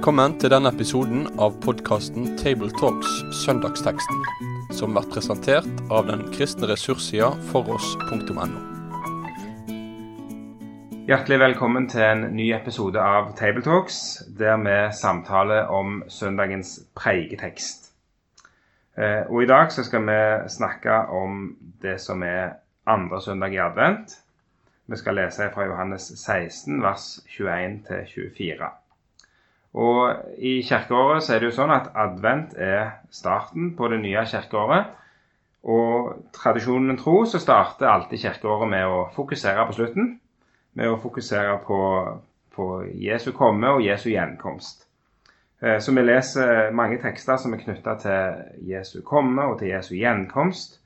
Velkommen til denne episoden av podkasten Tabletalks Søndagsteksten, som blir presentert av den kristne ressurssida foross.no. Hjertelig velkommen til en ny episode av Tabletalks, der vi samtaler om søndagens preiketekst. Eh, og I dag så skal vi snakke om det som er andre søndag i advent. Vi skal lese fra Johannes 16, vers 21-24. Og I kirkeåret så er det jo sånn at advent er starten på det nye kirkeåret. Og tradisjonen tro så starter alltid kirkeåret med å fokusere på slutten. Med å fokusere på, på Jesu komme og Jesu gjenkomst. Eh, så vi leser mange tekster som er knytta til Jesu komme og til Jesu gjenkomst.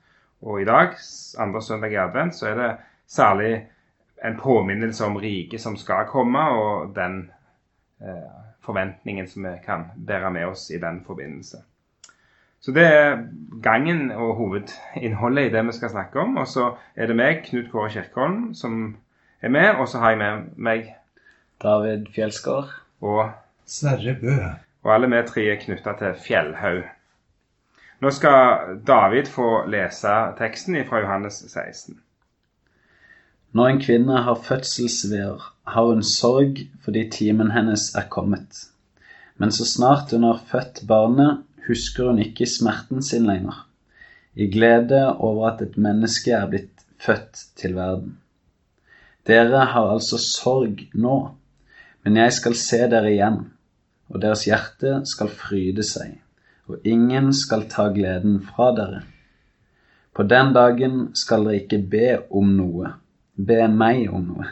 Og i dag, andre søndag i advent, så er det særlig en påminnelse om riket som skal komme, og den eh, forventningen som vi kan bære med oss i den forbindelse. Så det er gangen og hovedinnholdet i det vi skal snakke om. Og så er det meg, Knut Kåre Kirkholm, som er med. Og så har jeg med meg David Fjellskår. Og Sverre Bø. Og alle vi tre er knytta til Fjellhaug. Nå skal David få lese teksten fra Johannes 16. Når en kvinne har fødselsveer, har hun sorg fordi timen hennes er kommet. Men så snart hun har født barnet, husker hun ikke smerten sin lenger, i glede over at et menneske er blitt født til verden. Dere har altså sorg nå, men jeg skal se dere igjen, og deres hjerte skal fryde seg, og ingen skal ta gleden fra dere. På den dagen skal dere ikke be om noe be meg om noe.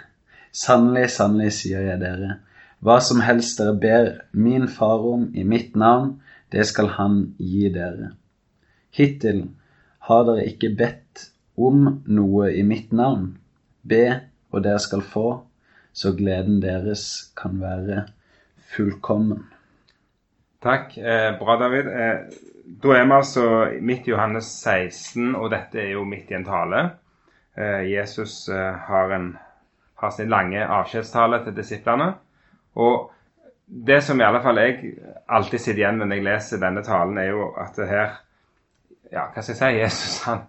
Sannelig, sannelig, sier jeg dere, hva som helst dere ber min far om i mitt navn, det skal han gi dere. Hittil har dere ikke bedt om noe i mitt navn. Be, og dere skal få, så gleden deres kan være fullkommen. Takk. Eh, bra, David. Eh, da er vi altså midt i Johannes 16, og dette er jo midt i en tale. Eh, Jesus eh, har, en, har sin lange avskjedstale til disiplene. Og det som i alle fall jeg alltid sitter igjen med når jeg leser denne talen, er jo at her ja, hva skal jeg si, Jesus han,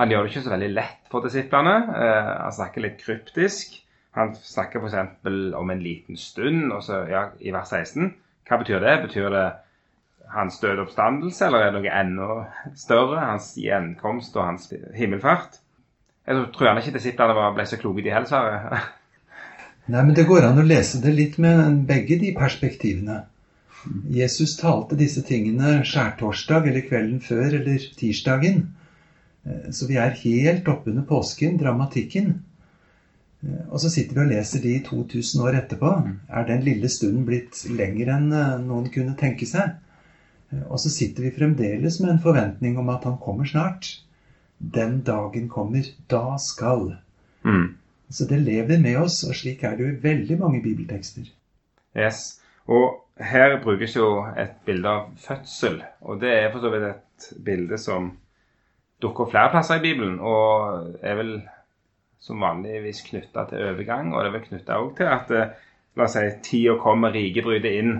han gjør det ikke så veldig lett for disiplene. Eh, han snakker litt kryptisk. Han snakker f.eks. om en liten stund og så, ja, i vers 16. Hva betyr det? Betyr det hans døde oppstandelse, eller er det noe enda større? Hans gjenkomst og hans himmelfart? Jeg tror gjerne ikke disiplene ble så kloke, de heller. Nei, men det går an å lese det litt med begge de perspektivene. Jesus talte disse tingene skjærtorsdag eller kvelden før eller tirsdagen. Eh, så vi er helt oppunder påsken, dramatikken. Eh, og så sitter vi og leser de 2000 år etterpå. Er den lille stunden blitt lengre enn eh, noen kunne tenke seg? Og så sitter vi fremdeles med en forventning om at han kommer snart. Den dagen kommer, da skal. Mm. Så det lever med oss, og slik er det jo i veldig mange bibeltekster. Yes, Og her brukes jo et bilde av fødsel, og det er for så vidt et bilde som dukker flere plasser i Bibelen, og er vel som vanligvis knytta til overgang, og det er vel knytta òg til at eh, la oss si, tida kommer, riket bryter inn,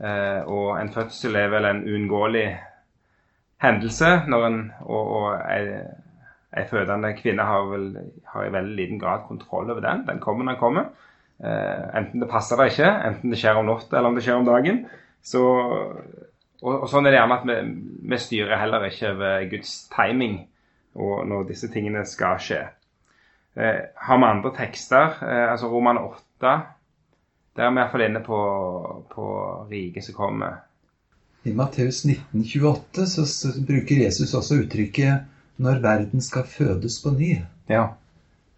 eh, og en fødsel er vel en uunngåelig hendelse. når en, Og, og ei, fødende kvinne har, vel, har i veldig liten grad kontroll over den. Den kommer når den kommer. Eh, enten det passer eller ikke, enten det skjer om natta eller om det skjer om dagen. Så, og, og, sånn er det gjerne at vi, vi, styrer heller ikke over Guds timing og når disse tingene skal skje. Eh, har vi andre tekster, eh, altså Roman 8, der er vi iallfall inne på, på riket som kommer. I Matteus 1928 så, så bruker Jesus også uttrykket 'når verden skal fødes på ny'. Ja.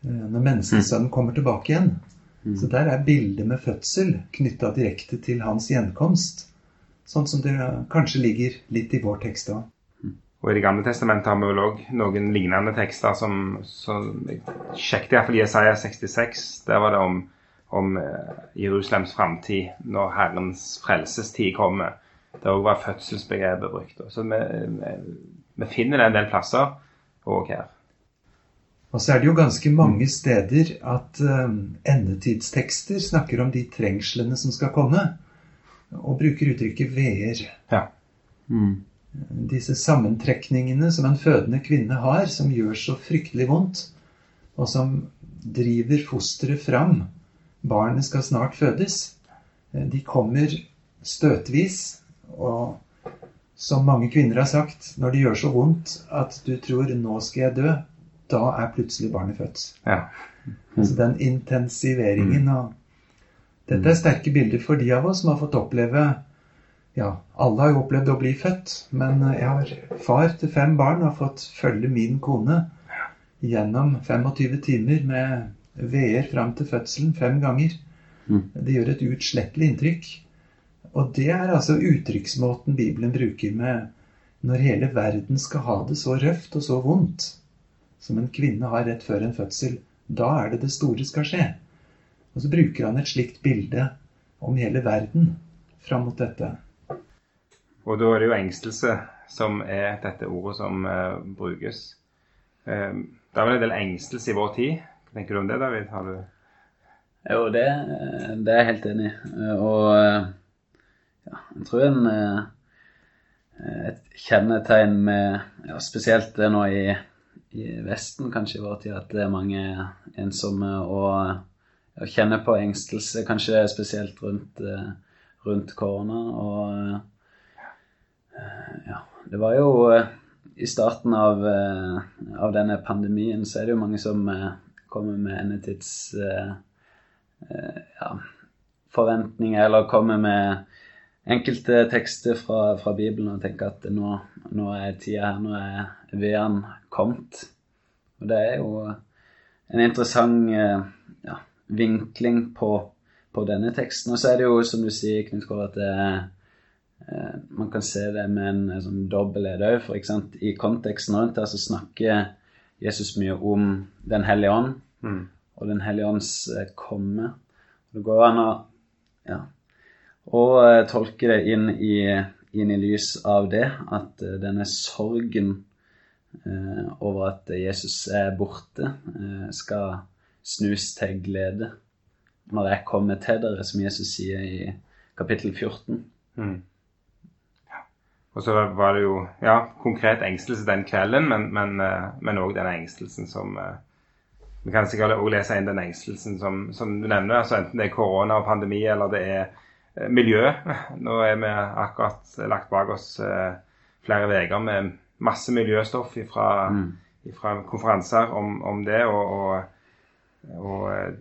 Eh, når menneskesønnen mm. kommer tilbake igjen. Mm. Så der er bildet med fødsel knytta direkte til hans gjenkomst. Sånn som det kanskje ligger litt i vår tekst òg. Mm. Og I Det gamle testamentet har vi vel òg noen lignende tekster som, som jeg sjekket iallfall Jesaja 66. Der var det om, om eh, Jerusalems framtid når Herrens frelsestid kommer det òg var fødselsbegrepet brukt. Så vi, vi, vi, finner det en del plasser òg her. Og så er det jo ganske mange steder at um, endetidstekster snakker om de trengslene som skal komme. og bruker uttrykket veer. Ja. Mm. Disse sammentrekningene som en fødende kvinne har, som gjør så fryktelig vondt, og som driver fosteret fram. Barnet skal snart fødes. Eh, De kommer støtvis, og som mange kvinner har sagt, når det gjør så vondt at du tror 'nå skal jeg dø', da er plutselig barnet født. Ja. Altså den intensiveringen og Dette er sterke bilder for de av oss som har fått oppleve Ja, alle har jo opplevd å bli født, men jeg har far til fem barn og har fått følge min kone gjennom 25 timer med veer fram til fødselen fem ganger. Mm. Det gjør et uutslettelig inntrykk. Og det er altså uttrykksmåten Bibelen bruker med når hele verden skal ha det så røft og så vondt som en kvinne har rett før en fødsel. Da er det det store skal skje. Og så bruker han et slikt bilde om hele verden fram mot dette. Og da er det jo engstelse som er dette ordet som uh, brukes. Uh, det er vel en del engstelse i vår tid. Hva tenker du om det, David? Har du Jo, det, det er jeg helt enig i. Og eh, ja, jeg tror en eh, et kjennetegn med ja, Spesielt det nå i, i Vesten, kanskje i vår tid, at det er mange ensomme og kjenner på engstelse, kanskje spesielt rundt, eh, rundt korona. Og eh, ja, det var jo i starten av, av denne pandemien så er det jo mange som kommer med endetids ja, forventninger, eller kommer med enkelte tekster fra, fra Bibelen og tenker at nå, nå er tida her, nå er veden kommet. Og det er jo en interessant eh, ja, vinkling på, på denne teksten. Og så er det jo, som du sier, Knut Kåre, at det eh, man kan se det med en eh, sånn dobbelthet òg. For eksempel. i konteksten rundt her så snakker Jesus mye om Den hellige ånd mm. og Den hellige ånds komme. Det går an å ja, og jeg tolke det inn i, inn i lys av det, at eh, denne sorgen eh, over at Jesus er borte, eh, skal snus til glede når jeg kommer til dere, som Jesus sier i kapittel 14. Mm. Og så var det jo ja, konkret engstelse den kvelden, men, òg eh, denne engstelsen som eh, Vi kan sikkert også lese inn den engstelsen som, som du nevner, altså enten det er korona og pandemi eller det er eh, miljø. Nå er vi akkurat lagt bak oss eh, flere uker med masse miljøstoff fra Mm. konferanser om, om det, og, og, og eh,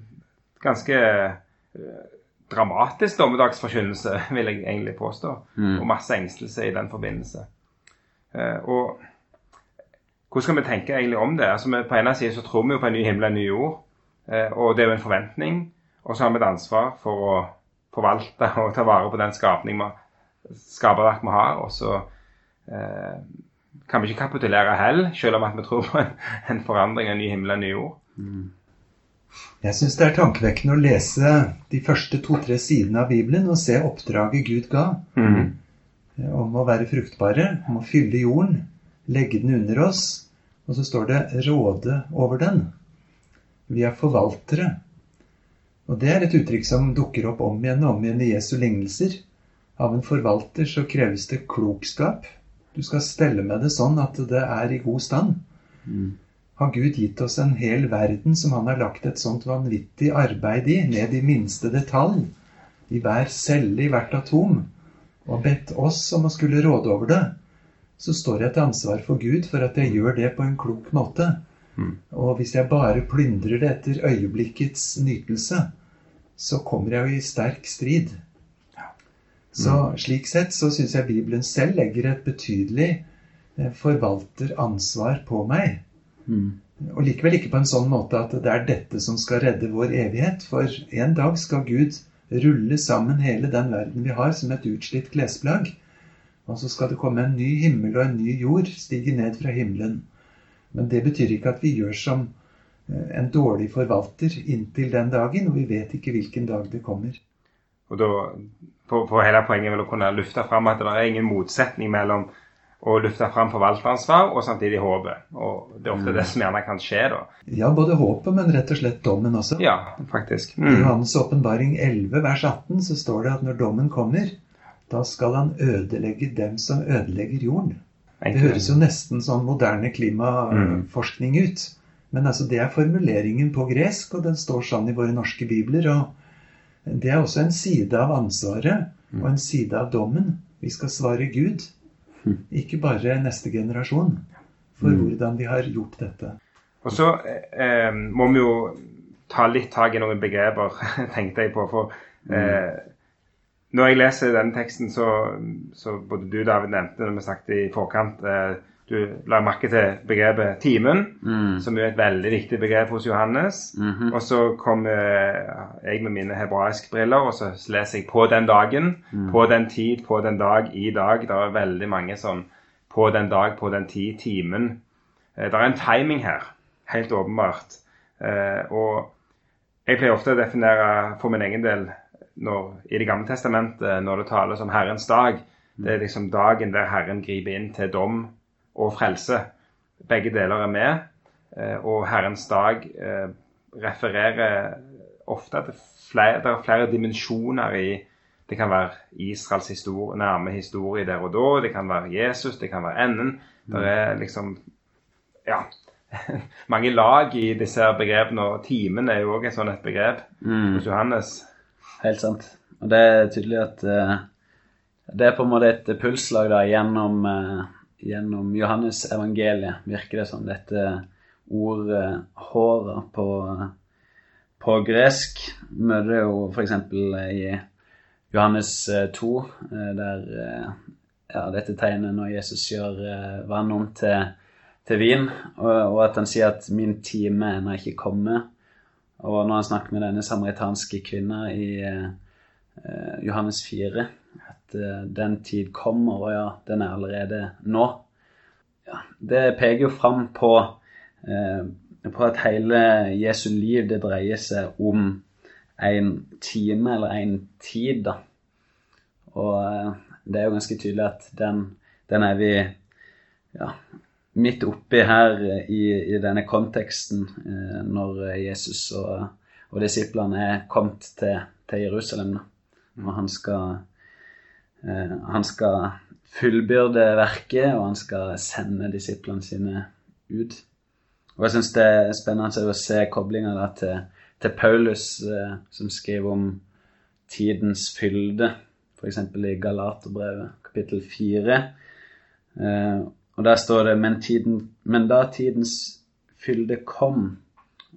ganske eh, dramatisk dommedagsforkynnelse, vil jeg egentlig påstå. Mm. Og masse engstelse i den forbindelse. Eh, og hvordan skal vi tenke egentlig om det? Altså, vi, på ene siden så tror vi jo på en ny himmel og en ny jord. Eh, og det er jo en forventning. Og så har vi et ansvar for å forvalte og ta vare på den skapning skaperverk vi har. Og så eh, kan vi ikke kapitulere heller, selv om at vi tror på en, en forandring, en ny himmel en ny jord. Jeg syns det er tankevekkende å lese de første to-tre sidene av Bibelen og se oppdraget Gud ga mm. om å være fruktbare, om å fylle jorden, legge den under oss. Og så står det 'råde over den'. Vi er forvaltere. Og det er et uttrykk som dukker opp om igjen og om igjen i Jesu lignelser. Av en forvalter så kreves det klokskap. Du skal stelle med det sånn at det er i god stand. Mm. Har Gud gitt oss en hel verden som han har lagt et sånt vanvittig arbeid i, ned i minste detalj, i hver celle, i hvert atom, og bedt oss om å skulle råde over det, så står jeg til ansvar for Gud for at jeg gjør det på en klok måte. Mm. Og hvis jeg bare plyndrer det etter øyeblikkets nytelse, så kommer jeg jo i sterk strid. Så slik sett så syns jeg Bibelen selv legger et betydelig eh, forvalteransvar på meg. Mm. Og likevel ikke på en sånn måte at det er dette som skal redde vår evighet. For en dag skal Gud rulle sammen hele den verden vi har, som et utslitt klesplagg. Og så skal det komme en ny himmel og en ny jord stige ned fra himmelen. Men det betyr ikke at vi gjør som en dårlig forvalter inntil den dagen, og vi vet ikke hvilken dag det kommer. Og da, på, på hele poenget vil å kunne lufte fram at det er ingen motsetning mellom å lufte fram forvalteransvar og samtidig håpet. Og det er ofte det som gjerne kan skje, da. Ja, både håpet, men rett og slett dommen også. Ja, faktisk. I Mm. Johannes' åpenbaring 11, vers 18, så står det at når dommen kommer, Da skal han ødelegge dem som ødelegger jorden. Det høres jo nesten sånn moderne klimaforskning ut. Men altså, det er formuleringen på gresk, og den står sånn i våre norske bibler. Og det er også en side av ansvaret og en side av dommen. Vi skal svare Gud, ikke bare neste generasjon, for hvordan vi har gjort dette. Og så eh, må vi jo ta litt tak i noen begreper, tenkte jeg på. For eh, når jeg leser denne teksten, så, så både du David nevnte når vi snakket i forkant eh, Du la merke til begrepet 'timen', som er et veldig viktig begrep hos Johannes. Mhm. Og så kom eh, jeg med mine hebraiske briller og så leser jeg 'på den dagen', 'på den tid', 'på den dag', 'i dag'. Det er veldig mange sånn 'på den dag', 'på den tid', 'timen'. Eh, Det er en timing her, helt åpenbart. Eh, og jeg pleier ofte å definere for min egen del når, i Det gamle testamentet, når det tales om Herrens dag, det er liksom dagen der Herren griper inn til dom og frelse. Begge deler er med. eh, Og Herrens dag eh, refererer ofte til flere, det er flere dimensjoner i Det kan være Israels historie, nærme historie der og da. Det kan være Jesus, det kan være enden. Det er liksom Ja. mange lag i disse begrepene, og timen er jo òg et sånt et begrep hos Johannes. Helt sant. Og det er tydelig at uh, det er på en måte et pulslag da gjennom, eh, gjennom Johannes evangeliet, virker det som. Dette ordet håra på, på gresk møter jo f.eks. i Johannes eh, 2, eh, der eh, ja, dette tegnet når Jesus gjør eh, vann om til, til vin, og, og at han sier at 'min time er ennå ikke kommet'. Og når han snakker med denne samaritanske kvinna i eh, eh, Johannes 4, eh, den tid kommer, og ja, den er allerede nå. Ja, det peker jo fram på, eh, på at hele Jesu liv det dreier seg om en time eller en tid, da. Og eh, det er jo ganske tydelig at den, den er vi ja, midt oppi her i, i denne konteksten når Jesus og, og disiplene er kommet til, til Jerusalem. Da. Og han skal, han skal fullbyrde verket, og han skal sende disiplene sine ut. Og jeg syns det er spennende å se koblinga til, til Paulus, eh, som skriver om tidens fylde, f.eks. i Galaterbrevet kapittel 4. Eh, og der står det men, tiden, men da tidens fylde kom,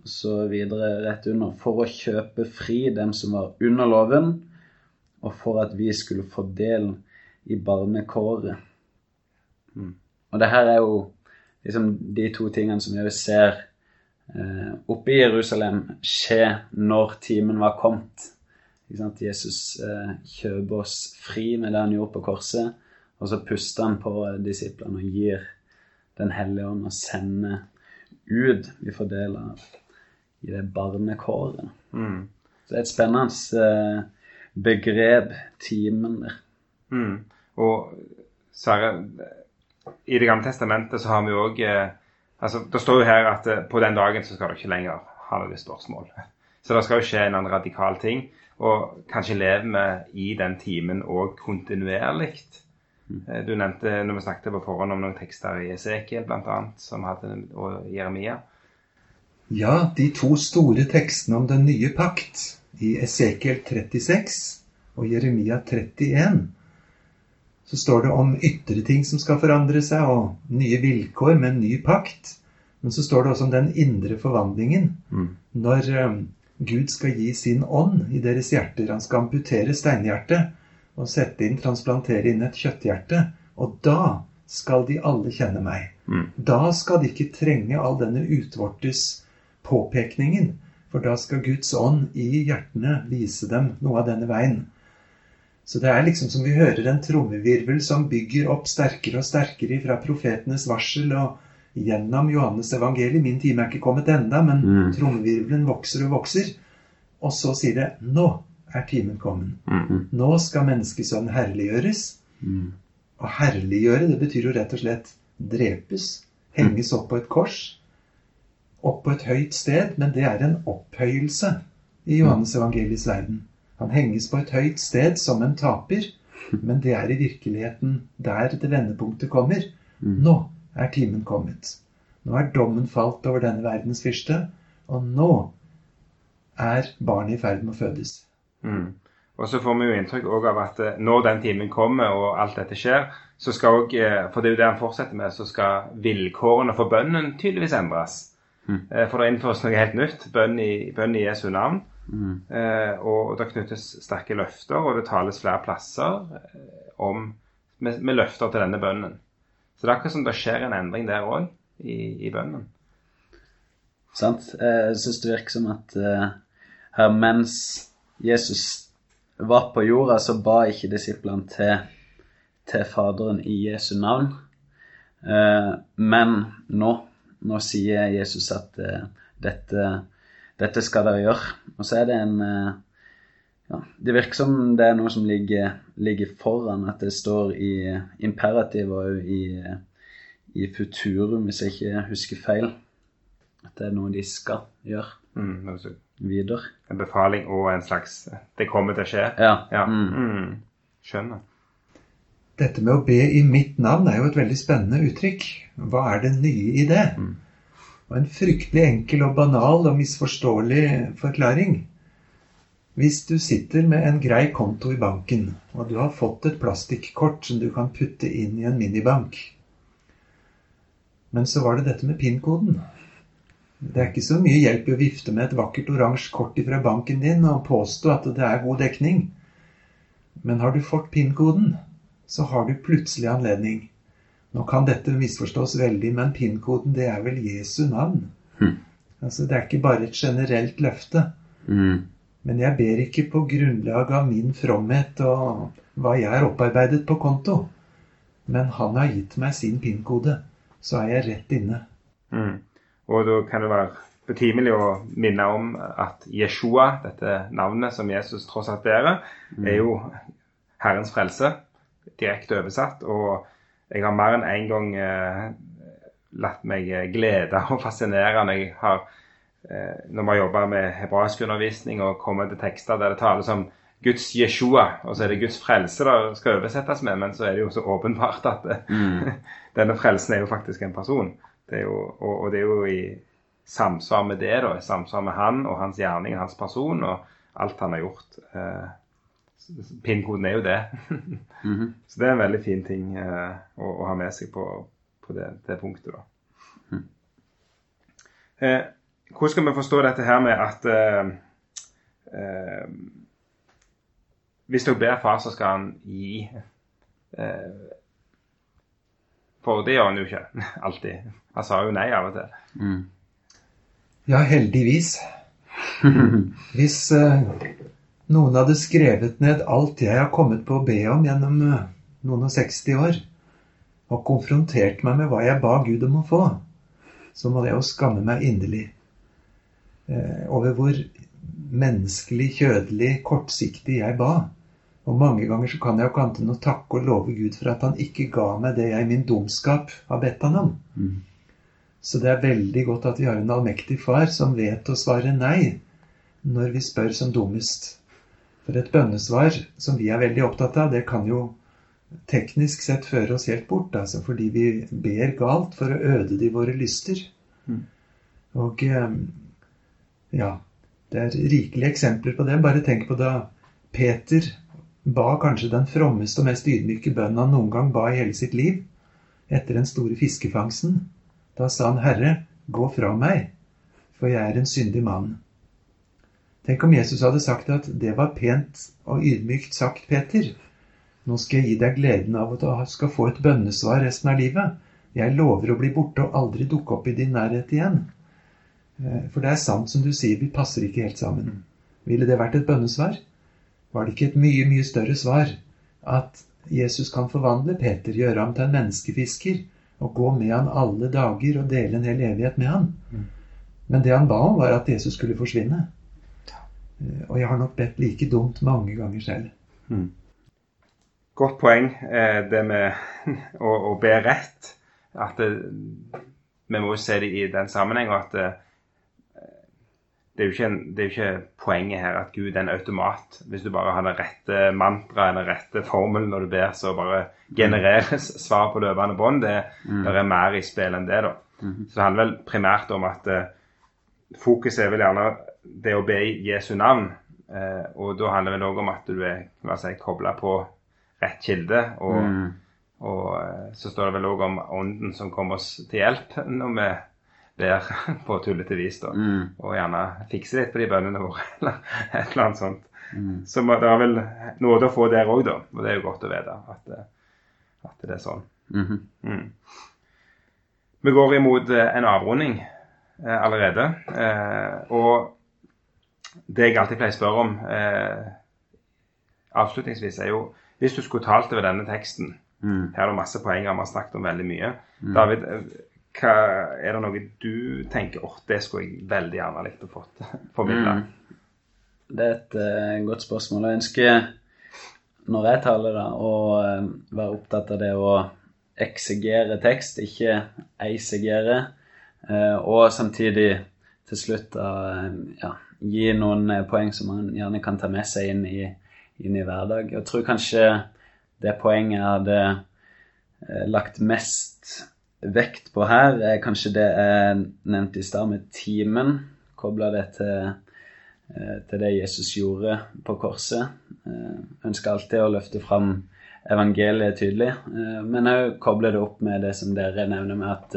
så videre rett under, for å kjøpe fri dem som var under loven, og for at vi skulle få del i barnekåret. Og det her er jo liksom de to tingene som vi ser eh, oppe i Jerusalem skje når timen var kommet. Jesus eh, kjøper oss fri med det han gjorde på korset, og så puster han på disiplene og gir Den hellige ånd og sender ut. Vi får del av i det barnekåret. Mm. Så det er et spennende eh, begrep, timen. Mm. Og Sverre, i Det gamle testamentet så har vi òg eh, altså, Det står jo her at eh, på den dagen så skal du ikke lenger ha noe spørsmål. Så det skal jo skje en annen radikal ting. Og kanskje lever vi i den timen òg kontinuerlig. Eh, Du nevnte når vi snakket på forhånd om noen tekster i Esekiel bl.a. som hadde, og Jeremia. Ja, de to store tekstene om den nye pakt, i Esekiel 36 og Jeremia 31, så står det om ytre ting som skal forandre seg, og nye vilkår med en ny pakt. Men så står det også om den indre forvandlingen. Når eh, Gud skal gi sin ånd i deres hjerter. Han skal amputere steinhjertet og sette inn, transplantere inn et kjøtthjerte. Og da skal de alle kjenne meg. Da skal de ikke trenge all denne utvortes påpekningen. For da skal Guds ånd i hjertene vise dem noe av denne veien. Så det er liksom som vi hører en trommevirvel som bygger opp sterkere og sterkere fra profetenes varsel og gjennom Johannes evangeliet. Min time er ikke kommet enda, men Mm. trommevirvelen vokser og vokser. Og så sier det 'Nå er timen kommet'. Mm. Nå skal menneskesønnen herliggjøres. Mm. Å herliggjøre, det betyr jo rett og slett drepes. Henges opp på et kors. Opp på et høyt sted. Men det er en opphøyelse i Johannes evangeliets verden. Han henges på et høyt sted som en taper. Men det er i virkeligheten der det vendepunktet kommer. Mm. Nå er timen kommet. Nå er dommen falt over denne verdens fyrste, og nå er barnet i ferd med å fødes. Mm. Og så får vi jo inntrykk også av at eh, når den timen kommer og alt dette skjer, så skal også, eh, for det er jo det han fortsetter med, så skal vilkårene for bønnen tydeligvis endres. Mm. Eh, For det innføres noe helt nytt, bønn i, bønn i Jesu navn. Mm. Eh, og det knyttes sterke løfter, og det tales flere plasser eh, om, med, med løfter til denne bønnen. Så det er akkurat som det skjer en endring der òg, i, i bønnen. Sant? Eh, Jeg syns det virker som at uh, her mens Jesus var på jorda, så ba ikke disiplene til, til Faderen i Jesu navn. Uh, Men nå, nå sier Jesus at eh, dette, dette skal dere gjøre. Og så er det en eh, ja, Det virker som det er noe som ligger, ligger foran, at det står i imperativ og i, i futurum, hvis jeg ikke husker feil. At det er noe de skal gjøre Mm, videre. en befaling og en slags Det kommer til å skje. Ja. Ja. Mm. Mm. Skjønner. Dette med å be i mitt navn er jo et veldig spennende uttrykk. Hva er det nye i det? Mm. Og en fryktelig enkel og banal og misforståelig forklaring. Hvis du sitter med en grei konto i banken, og du har fått et plastikkort som du kan putte inn i en minibank, men så var det dette med PIN-koden. Det er ikke så mye hjelp i å vifte med et vakkert oransje kort fra banken din og påstå at det er god dekning. Men har du fått PIN-koden, så har du plutselig anledning. Nå kan dette misforstås veldig, men PIN-koden det er vel Jesu navn. Mm. Altså, det er ikke bare et generelt løfte. Mm. Men jeg ber ikke på grunnlag av min fromhet og hva jeg har opparbeidet på konto. Men han har gitt meg sin PIN-kode, så er jeg rett inne. Mm. Og da kan det være betimelig å minne om at Jeshua, dette navnet som Jesus tross alt bærer, er jo Herrens frelse, direkte oversatt. Og jeg har mer enn én en gang eh, latt meg eh, glede og fascinere når jeg har eh, når vi har jobba med hebraiskundervisning og kommet til tekster der det tales om Guds Jeshua, og så er det Guds frelse det skal oversettes med, men så er det jo så åpenbart at det, Mm. denne frelsen er jo faktisk en person. Det jo, og, og det er jo i samsvar med det, da, i samsvar med han og hans gjerning, og hans person og alt han har gjort. Eh, PIN-koden er jo det. Mhm. Så det er en veldig fin ting eh, å, å ha med seg på, på det, det punktet, da. Eh, hvordan skal vi forstå dette her med at eh, eh, Hvis dere ber far, så skal han gi eh, For det gjør han jo ikke alltid. Han sa jo nei av og til. Mm. Ja, heldigvis. Hvis eh, noen hadde skrevet ned alt jeg har kommet på å be om gjennom eh, noen og 60 år, og konfrontert meg med hva jeg ba Gud om å få, så må jeg jo skamme meg inderlig eh, over hvor menneskelig, kjødelig, kortsiktig jeg ba. Og mange ganger så kan jeg jo ikke annet enn å takke og love Gud for at han ikke ga meg det jeg i min dumskap har bedt han om. Mm. Så det er veldig godt at vi har en allmektig far som vet å svare nei når vi spør som dummest. For et bønnesvar som vi er veldig opptatt av, det kan jo teknisk sett føre oss helt bort, altså fordi vi ber galt for å øde de våre lyster. Mm. Og eh, ja, det er rikelige eksempler på det. Bare tenk på da Peter ba kanskje den frommeste og mest ydmyke bønnen han noen gang ba i hele sitt liv, etter den store fiskefangsten. Da sa han, Herre, gå fra meg, for jeg er en syndig mann. Tenk om Jesus hadde sagt at det var pent og ydmykt sagt, Peter. Nå skal jeg gi deg gleden av at du skal få et bønnesvar resten av livet. Jeg lover å bli borte og aldri dukke opp i din nærhet igjen. Eh, For det er sant som du sier, vi passer ikke helt sammen. Ville det vært et bønnesvar? Var det ikke et mye, mye større svar at Jesus kan forvandle Peter, gjøre ham til en menneskefisker og gå med han alle dager og dele en hel evighet med han? Men det han ba om, var at Jesus skulle forsvinne. Eh, Og jeg har nok bedt like dumt mange ganger selv. Godt poeng, eh, det med å, å be rett. At det, vi må jo se det i den sammenheng. og at det, det er, jo ikke, det er jo ikke poenget her at Gud er en automat. Hvis du bare har den rette mantraen, den rette formelen når du ber, så bare genereres svar på løpende bånd. Det, Mm. det er mer i spill enn det, da. Mhm. Så det handler vel primært om at eh, fokuset er vel gjerne det å be Jesu navn. Eh, og da handler det òg om at du er si, kobla på rett kilde. Og, Mm. og eh, så står det vel òg om Ånden som kommer oss til hjelp når vi ber på tullete vis. da. Mm. Og gjerne fikse litt på de bønnene våre, eller et eller annet sånt. Mm. Så det er vel noe å få der òg, da. Og det er jo godt å vite at, eh, at det er sånn. -hmm. Mm. Vi går imot eh, en avrunding allerede. Eh, og det jeg alltid pleier å spørre om eh, avslutningsvis, er jo Hvis du skulle talt over denne teksten Mm. Her er det masse poenger, vi har snakket om veldig mye. Mm. David, eh, hva, er det noe du tenker åh, det skulle jeg veldig gjerne likt å få formidla? Mm. Det er et uh, godt spørsmål. Jeg ønsker, når jeg taler, da, å uh, være opptatt av det å eksegere tekst, ikke eisegere. uh, og samtidig til slutt da, eh, ja, gi noen eh, poeng som man gjerne kan ta med seg inn i, inn i hverdag. Jeg tror kanskje det poenget jeg hadde eh, lagt mest vekt på her, er kanskje det jeg nevnte i stad med timen. Kobla det til, eh, til det Jesus gjorde på korset. Jeg ønsker alltid å løfte fram evangeliet tydelig, men òg koble det opp med det som dere nevner med at,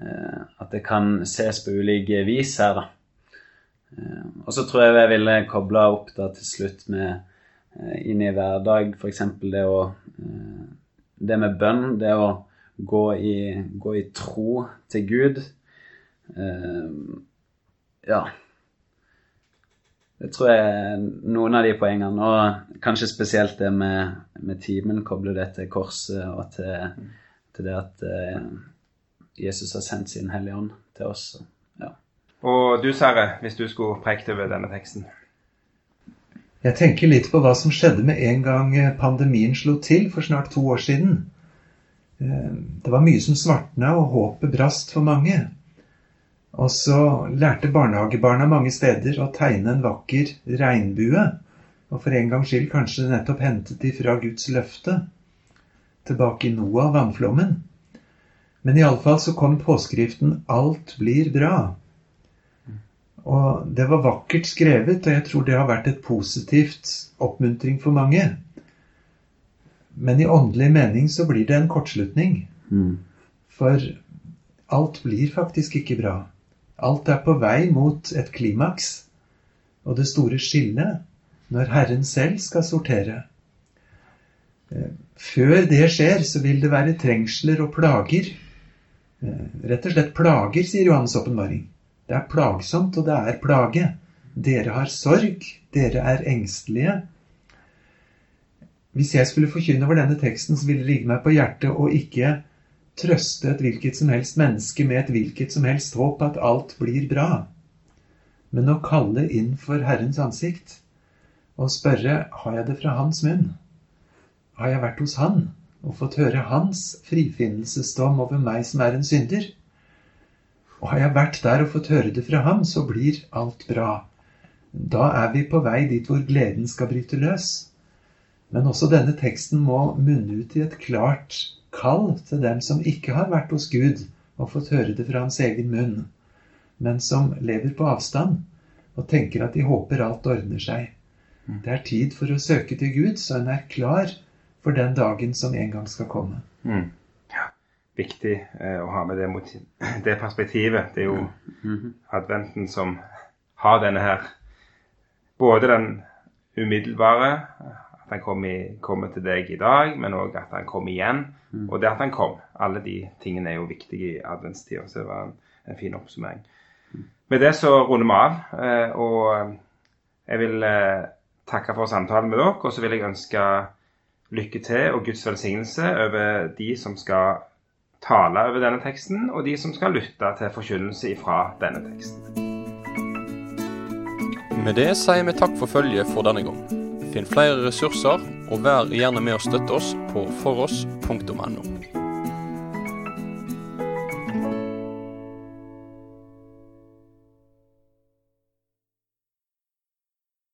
at det kan ses på ulike vis her, da. Eh, Og så tror jeg jeg ville kobla opp da til slutt med eh, inn i hverdag, f.eks. det å eh, Det med bønn, det å gå i, gå i tro til Gud. Eh, ja. Det tror jeg er noen av de poengene. Og kanskje spesielt det med, med timen, koble det til korset og til, til det at eh, Jesus har sendt sin Hellige Ånd til oss. Ja. Og du, Sverre, hvis du skulle prekt over denne teksten? Jeg tenker litt på hva som skjedde med en gang pandemien slo til for snart to år siden. Eh, Det var mye som svartna, og håpet brast for mange. Og så lærte barnehagebarna mange steder å tegne en vakker regnbue. Og for en gangs skyld kanskje nettopp hentet de fra Guds løfte. Tilbake i Noah vannflommen. Men iallfall så kom påskriften 'Alt blir bra'. Og det var vakkert skrevet, og jeg tror det har vært et positivt oppmuntring for mange. Men i åndelig mening så blir det en kortslutning. Mm. For alt blir faktisk ikke bra. Alt er på vei mot et klimaks og det store skillet når Herren selv skal sortere. Eh, Før det skjer, så vil det være trengsler og plager. Eh, Rett og slett plager, sier Johannes' åpenbaring. Det er plagsomt, og det er plage. Dere har sorg, dere er engstelige. Hvis jeg skulle forkynne over denne teksten, så ville det ligge meg på hjertet å ikke trøste et hvilket som helst menneske med et hvilket som helst håp at alt blir bra, men å kalle inn for Herrens ansikt og spørre har jeg det fra Hans munn? Har jeg vært hos Han og fått høre Hans frifinnelsesdom over meg som er en synder? Og har jeg vært der og fått høre det fra ham, så blir alt bra. Da er vi på vei dit hvor gleden skal bryte løs. Men også denne teksten må munne ut i et klart kall til dem som ikke har vært hos Gud og fått høre det fra hans egen munn, men som lever på avstand og tenker at de håper alt ordner seg. Det er tid for å søke til Gud, så en er klar for den dagen som en gang skal komme. Mm. Ja, viktig eh, å ha med det, motiv det perspektivet. Det er jo Mhm. adventen som har denne her Både den umiddelbare, at han kom i, kommer til deg i dag, men òg at han kom igjen. Og det at han kom. Alle de tingene er jo viktige i adventstida. Så det var en, en fin oppsummering. Med det så runder vi av. eh, Og jeg vil eh, takke for samtalen med dere. Og så vil jeg ønske lykke til og Guds velsignelse over de som skal tale over denne teksten, og de som skal lytte til forkynnelse ifra denne teksten. Med det sier vi takk for følget for denne gang. Finn flere ressurser, og vær gjerne med å støtte oss på foross.no.